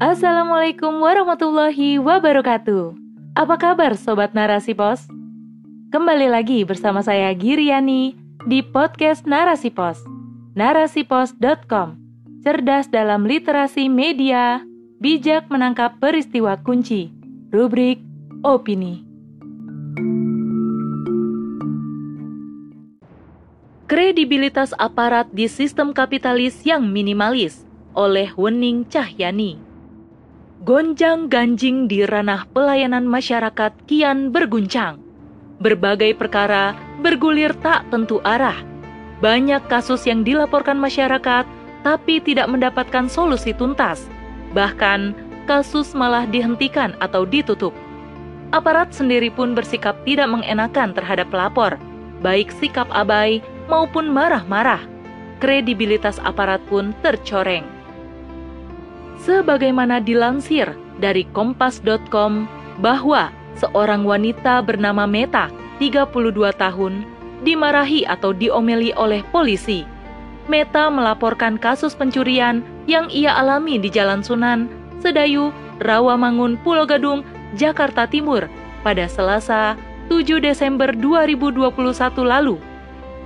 Assalamualaikum warahmatullahi wabarakatuh. Apa kabar Sobat Narasi Pos? Kembali lagi bersama saya Giriani di podcast Narasi Pos. Narasipos.com Cerdas dalam literasi media, bijak menangkap peristiwa kunci. Rubrik Opini. Kredibilitas aparat di sistem kapitalis yang minimalis oleh Wening Cahyani. Gonjang-ganjing di ranah pelayanan masyarakat kian berguncang. Berbagai perkara bergulir tak tentu arah. Banyak kasus yang dilaporkan masyarakat tapi tidak mendapatkan solusi tuntas. Bahkan kasus malah dihentikan atau ditutup. Aparat sendiri pun bersikap tidak mengenakan terhadap pelapor, baik sikap abai maupun marah-marah, kredibilitas aparat pun tercoreng. Sebagaimana dilansir dari kompas.com bahwa seorang wanita bernama Meta, 32 tahun, dimarahi atau diomeli oleh polisi. Meta melaporkan kasus pencurian yang ia alami di Jalan Sunan, Sedayu, Rawamangun, Pulau Gadung, Jakarta Timur pada Selasa 7 Desember 2021 lalu.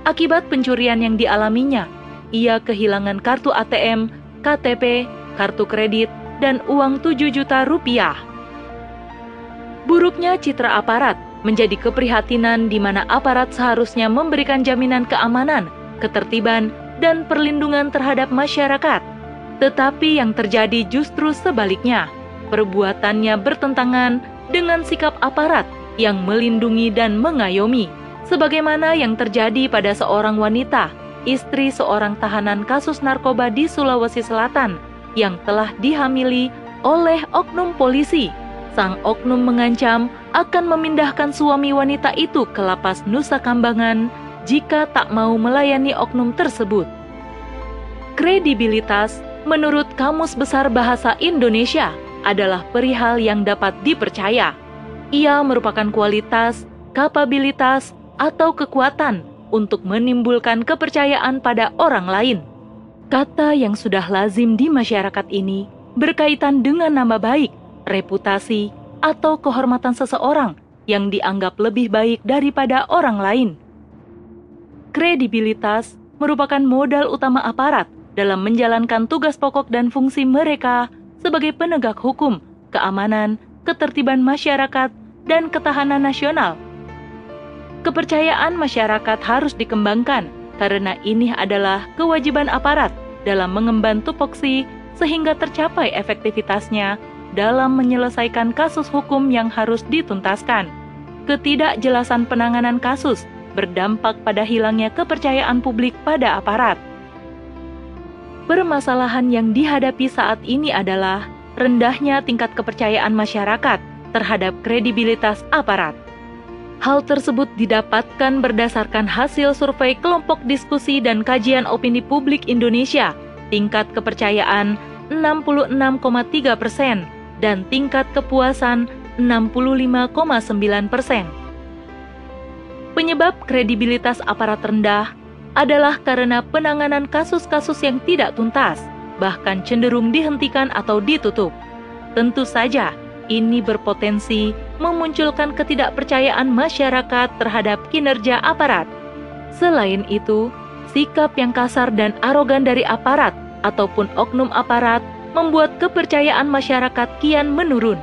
Akibat pencurian yang dialaminya, ia kehilangan kartu ATM, KTP, kartu kredit, dan uang 7 juta rupiah. Buruknya citra aparat menjadi keprihatinan di mana aparat seharusnya memberikan jaminan keamanan, ketertiban, dan perlindungan terhadap masyarakat. Tetapi yang terjadi justru sebaliknya, perbuatannya bertentangan dengan sikap aparat yang melindungi dan mengayomi sebagaimana yang terjadi pada seorang wanita, istri seorang tahanan kasus narkoba di Sulawesi Selatan yang telah dihamili oleh oknum polisi. Sang oknum mengancam akan memindahkan suami wanita itu ke lapas Nusa Kambangan jika tak mau melayani oknum tersebut. Kredibilitas menurut Kamus Besar Bahasa Indonesia adalah perihal yang dapat dipercaya. Ia merupakan kualitas, kapabilitas, atau kekuatan untuk menimbulkan kepercayaan pada orang lain. Kata yang sudah lazim di masyarakat ini berkaitan dengan nama baik, reputasi, atau kehormatan seseorang yang dianggap lebih baik daripada orang lain. Kredibilitas merupakan modal utama aparat dalam menjalankan tugas pokok dan fungsi mereka sebagai penegak hukum, keamanan, ketertiban masyarakat, dan ketahanan nasional Kepercayaan masyarakat harus dikembangkan karena ini adalah kewajiban aparat dalam mengemban tupoksi sehingga tercapai efektivitasnya dalam menyelesaikan kasus hukum yang harus dituntaskan. Ketidakjelasan penanganan kasus berdampak pada hilangnya kepercayaan publik pada aparat. Permasalahan yang dihadapi saat ini adalah rendahnya tingkat kepercayaan masyarakat terhadap kredibilitas aparat. Hal tersebut didapatkan berdasarkan hasil survei kelompok diskusi dan kajian opini publik Indonesia, tingkat kepercayaan 66,3 persen dan tingkat kepuasan 65,9 persen. Penyebab kredibilitas aparat rendah adalah karena penanganan kasus-kasus yang tidak tuntas, bahkan cenderung dihentikan atau ditutup. Tentu saja, ini berpotensi memunculkan ketidakpercayaan masyarakat terhadap kinerja aparat. Selain itu, sikap yang kasar dan arogan dari aparat ataupun oknum aparat membuat kepercayaan masyarakat kian menurun.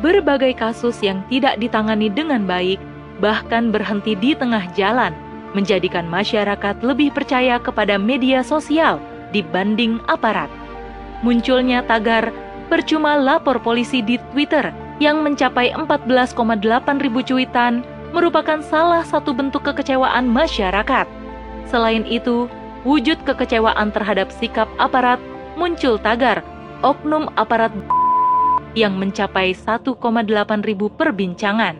Berbagai kasus yang tidak ditangani dengan baik, bahkan berhenti di tengah jalan, menjadikan masyarakat lebih percaya kepada media sosial dibanding aparat. Munculnya tagar percuma lapor polisi di Twitter yang mencapai 14,8 ribu cuitan merupakan salah satu bentuk kekecewaan masyarakat. Selain itu, wujud kekecewaan terhadap sikap aparat muncul tagar oknum aparat yang mencapai 1,8 ribu perbincangan.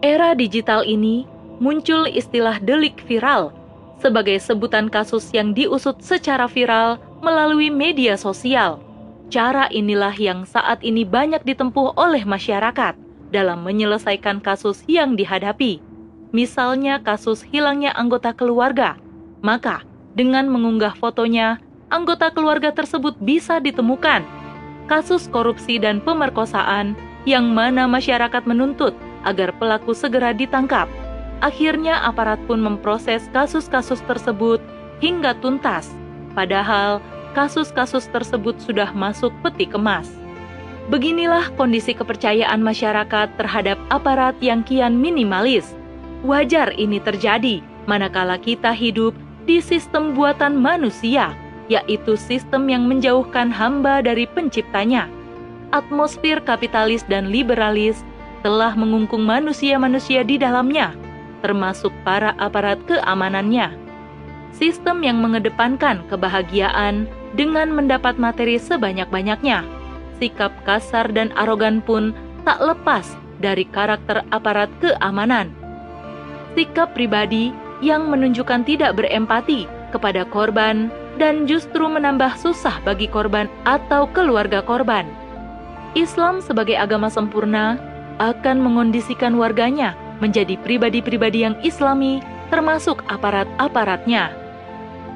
Era digital ini muncul istilah delik viral sebagai sebutan kasus yang diusut secara viral melalui media sosial Cara inilah yang saat ini banyak ditempuh oleh masyarakat dalam menyelesaikan kasus yang dihadapi. Misalnya kasus hilangnya anggota keluarga. Maka, dengan mengunggah fotonya, anggota keluarga tersebut bisa ditemukan. Kasus korupsi dan pemerkosaan yang mana masyarakat menuntut agar pelaku segera ditangkap. Akhirnya aparat pun memproses kasus-kasus tersebut hingga tuntas. Padahal kasus-kasus tersebut sudah masuk peti kemas. Beginilah kondisi kepercayaan masyarakat terhadap aparat yang kian minimalis. Wajar ini terjadi manakala kita hidup di sistem buatan manusia, yaitu sistem yang menjauhkan hamba dari penciptanya. Atmosfer kapitalis dan liberalis telah mengungkung manusia-manusia di dalamnya, termasuk para aparat keamanannya. Sistem yang mengedepankan kebahagiaan dengan mendapat materi sebanyak-banyaknya. Sikap kasar dan arogan pun tak lepas dari karakter aparat keamanan. Sikap pribadi yang menunjukkan tidak berempati kepada korban dan justru menambah susah bagi korban atau keluarga korban. Islam sebagai agama sempurna akan mengondisikan warganya menjadi pribadi-pribadi yang islami termasuk aparat-aparatnya.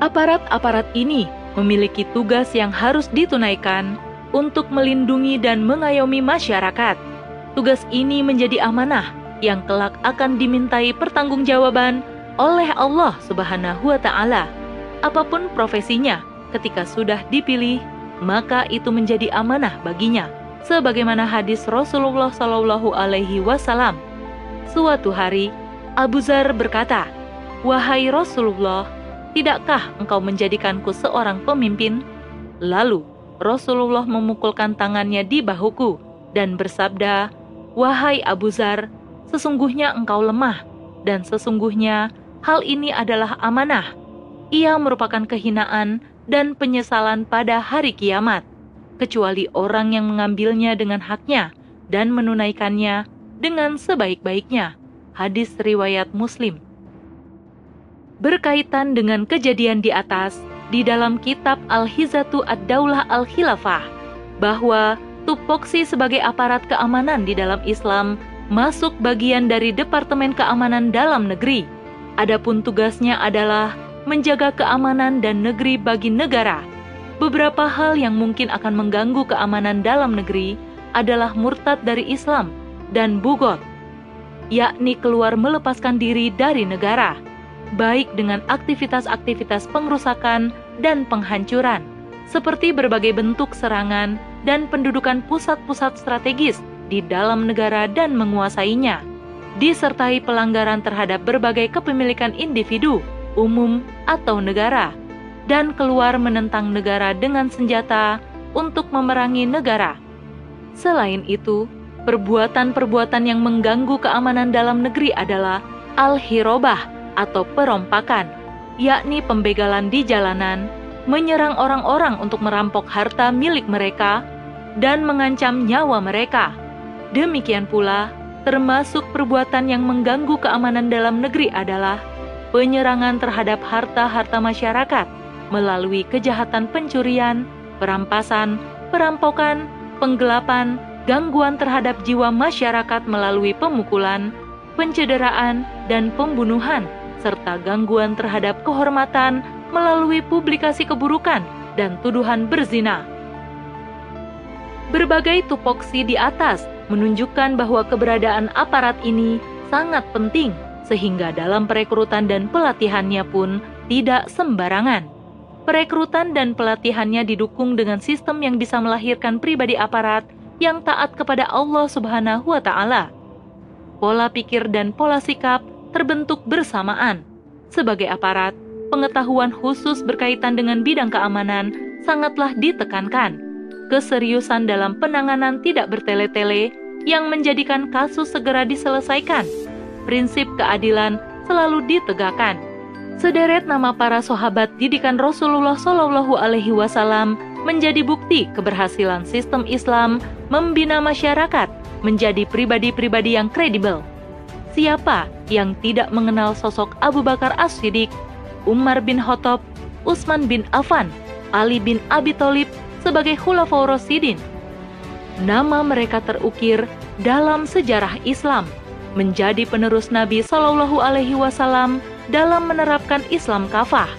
Aparat-aparat ini memiliki tugas yang harus ditunaikan untuk melindungi dan mengayomi masyarakat. Tugas ini menjadi amanah yang kelak akan dimintai pertanggungjawaban oleh Allah Subhanahu wa taala. Apa pun profesinya, ketika sudah dipilih, maka itu menjadi amanah baginya sebagaimana hadis Rasulullah Shallallahu Alaihi Wasallam. Suatu hari, Abu Zar berkata, "Wahai Rasulullah, tidakkah engkau menjadikanku seorang pemimpin?" Lalu Rasulullah memukulkan tangannya di bahuku dan bersabda, "Wahai Abu Zar, sesungguhnya engkau lemah dan sesungguhnya hal ini adalah amanah. Ia merupakan kehinaan dan penyesalan pada hari kiamat." kecuali orang yang mengambilnya dengan haknya dan menunaikannya dengan sebaik-baiknya. Hadis riwayat Muslim. Berkaitan dengan kejadian di atas, di dalam kitab Al-Hizatu Ad-Daulah Al-Khilafah, bahwa tupoksi sebagai aparat keamanan di dalam Islam masuk bagian dari Departemen Keamanan Dalam Negeri. Adapun tugasnya adalah menjaga keamanan dan negeri bagi negara Beberapa hal yang mungkin akan mengganggu keamanan dalam negeri adalah murtad dari Islam dan bugot, yakni keluar melepaskan diri dari negara, baik dengan aktivitas-aktivitas pengrusakan dan penghancuran, seperti berbagai bentuk serangan dan pendudukan pusat-pusat strategis di dalam negara dan menguasainya, disertai pelanggaran terhadap berbagai kepemilikan individu, umum, atau negara dan keluar menentang negara dengan senjata untuk memerangi negara. Selain itu, perbuatan-perbuatan yang mengganggu keamanan dalam negeri adalah al-hirobah atau perompakan, yakni pembegalan di jalanan, menyerang orang-orang untuk merampok harta milik mereka, dan mengancam nyawa mereka. Demikian pula, termasuk perbuatan yang mengganggu keamanan dalam negeri adalah penyerangan terhadap harta-harta masyarakat, melalui kejahatan pencurian, perampasan, perampokan, penggelapan, gangguan terhadap jiwa masyarakat melalui pemukulan, pencederaan, dan pembunuhan, serta gangguan terhadap kehormatan melalui publikasi keburukan dan tuduhan berzina. Berbagai tupoksi di atas menunjukkan bahwa keberadaan aparat ini sangat penting, sehingga dalam perekrutan dan pelatihannya pun tidak sembarangan. Perekrutan dan pelatihannya didukung dengan sistem yang bisa melahirkan pribadi aparat yang taat kepada Allah Subhanahu wa taala. Pola pikir dan pola sikap terbentuk bersamaan. Sebagai aparat, pengetahuan khusus berkaitan dengan bidang keamanan sangatlah ditekankan. Keseriusan dalam penanganan tidak bertele-tele yang menjadikan kasus segera diselesaikan. Prinsip keadilan selalu ditegakkan sederet nama para sahabat didikan Rasulullah Shallallahu Alaihi Wasallam menjadi bukti keberhasilan sistem Islam membina masyarakat menjadi pribadi-pribadi yang kredibel. Siapa yang tidak mengenal sosok Abu Bakar As-Siddiq, Umar bin Khattab, Utsman bin Affan, Ali bin Abi Thalib sebagai Khulafaur Rasyidin? Nama mereka terukir dalam sejarah Islam menjadi penerus Nabi Shallallahu Alaihi Wasallam dalam menerapkan Islam kafah.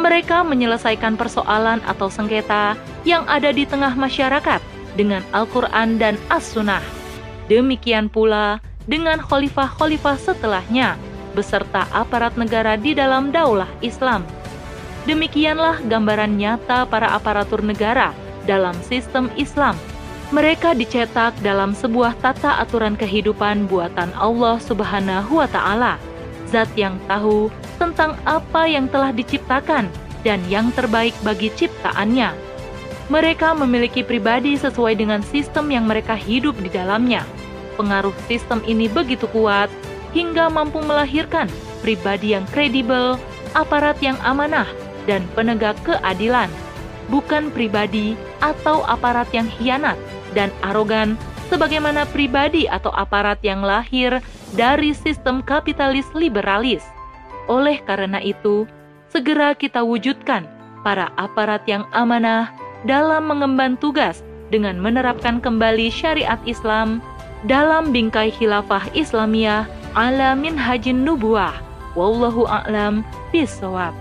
Mereka menyelesaikan persoalan atau sengketa yang ada di tengah masyarakat dengan Al-Quran dan As-Sunnah. Demikian pula dengan khalifah-khalifah setelahnya, beserta aparat negara di dalam daulah Islam. Demikianlah gambaran nyata para aparatur negara dalam sistem Islam. Mereka dicetak dalam sebuah tata aturan kehidupan buatan Allah Subhanahu wa Ta'ala, zat yang tahu tentang apa yang telah diciptakan dan yang terbaik bagi ciptaannya. Mereka memiliki pribadi sesuai dengan sistem yang mereka hidup di dalamnya. Pengaruh sistem ini begitu kuat hingga mampu melahirkan pribadi yang kredibel, aparat yang amanah, dan penegak keadilan, bukan pribadi atau aparat yang hianat dan arogan sebagaimana pribadi atau aparat yang lahir dari sistem kapitalis liberalis. Oleh karena itu, segera kita wujudkan para aparat yang amanah dalam mengemban tugas dengan menerapkan kembali syariat Islam dalam bingkai khilafah Islamiyah ala min hajin nubuah. Wallahu a'lam bisawab.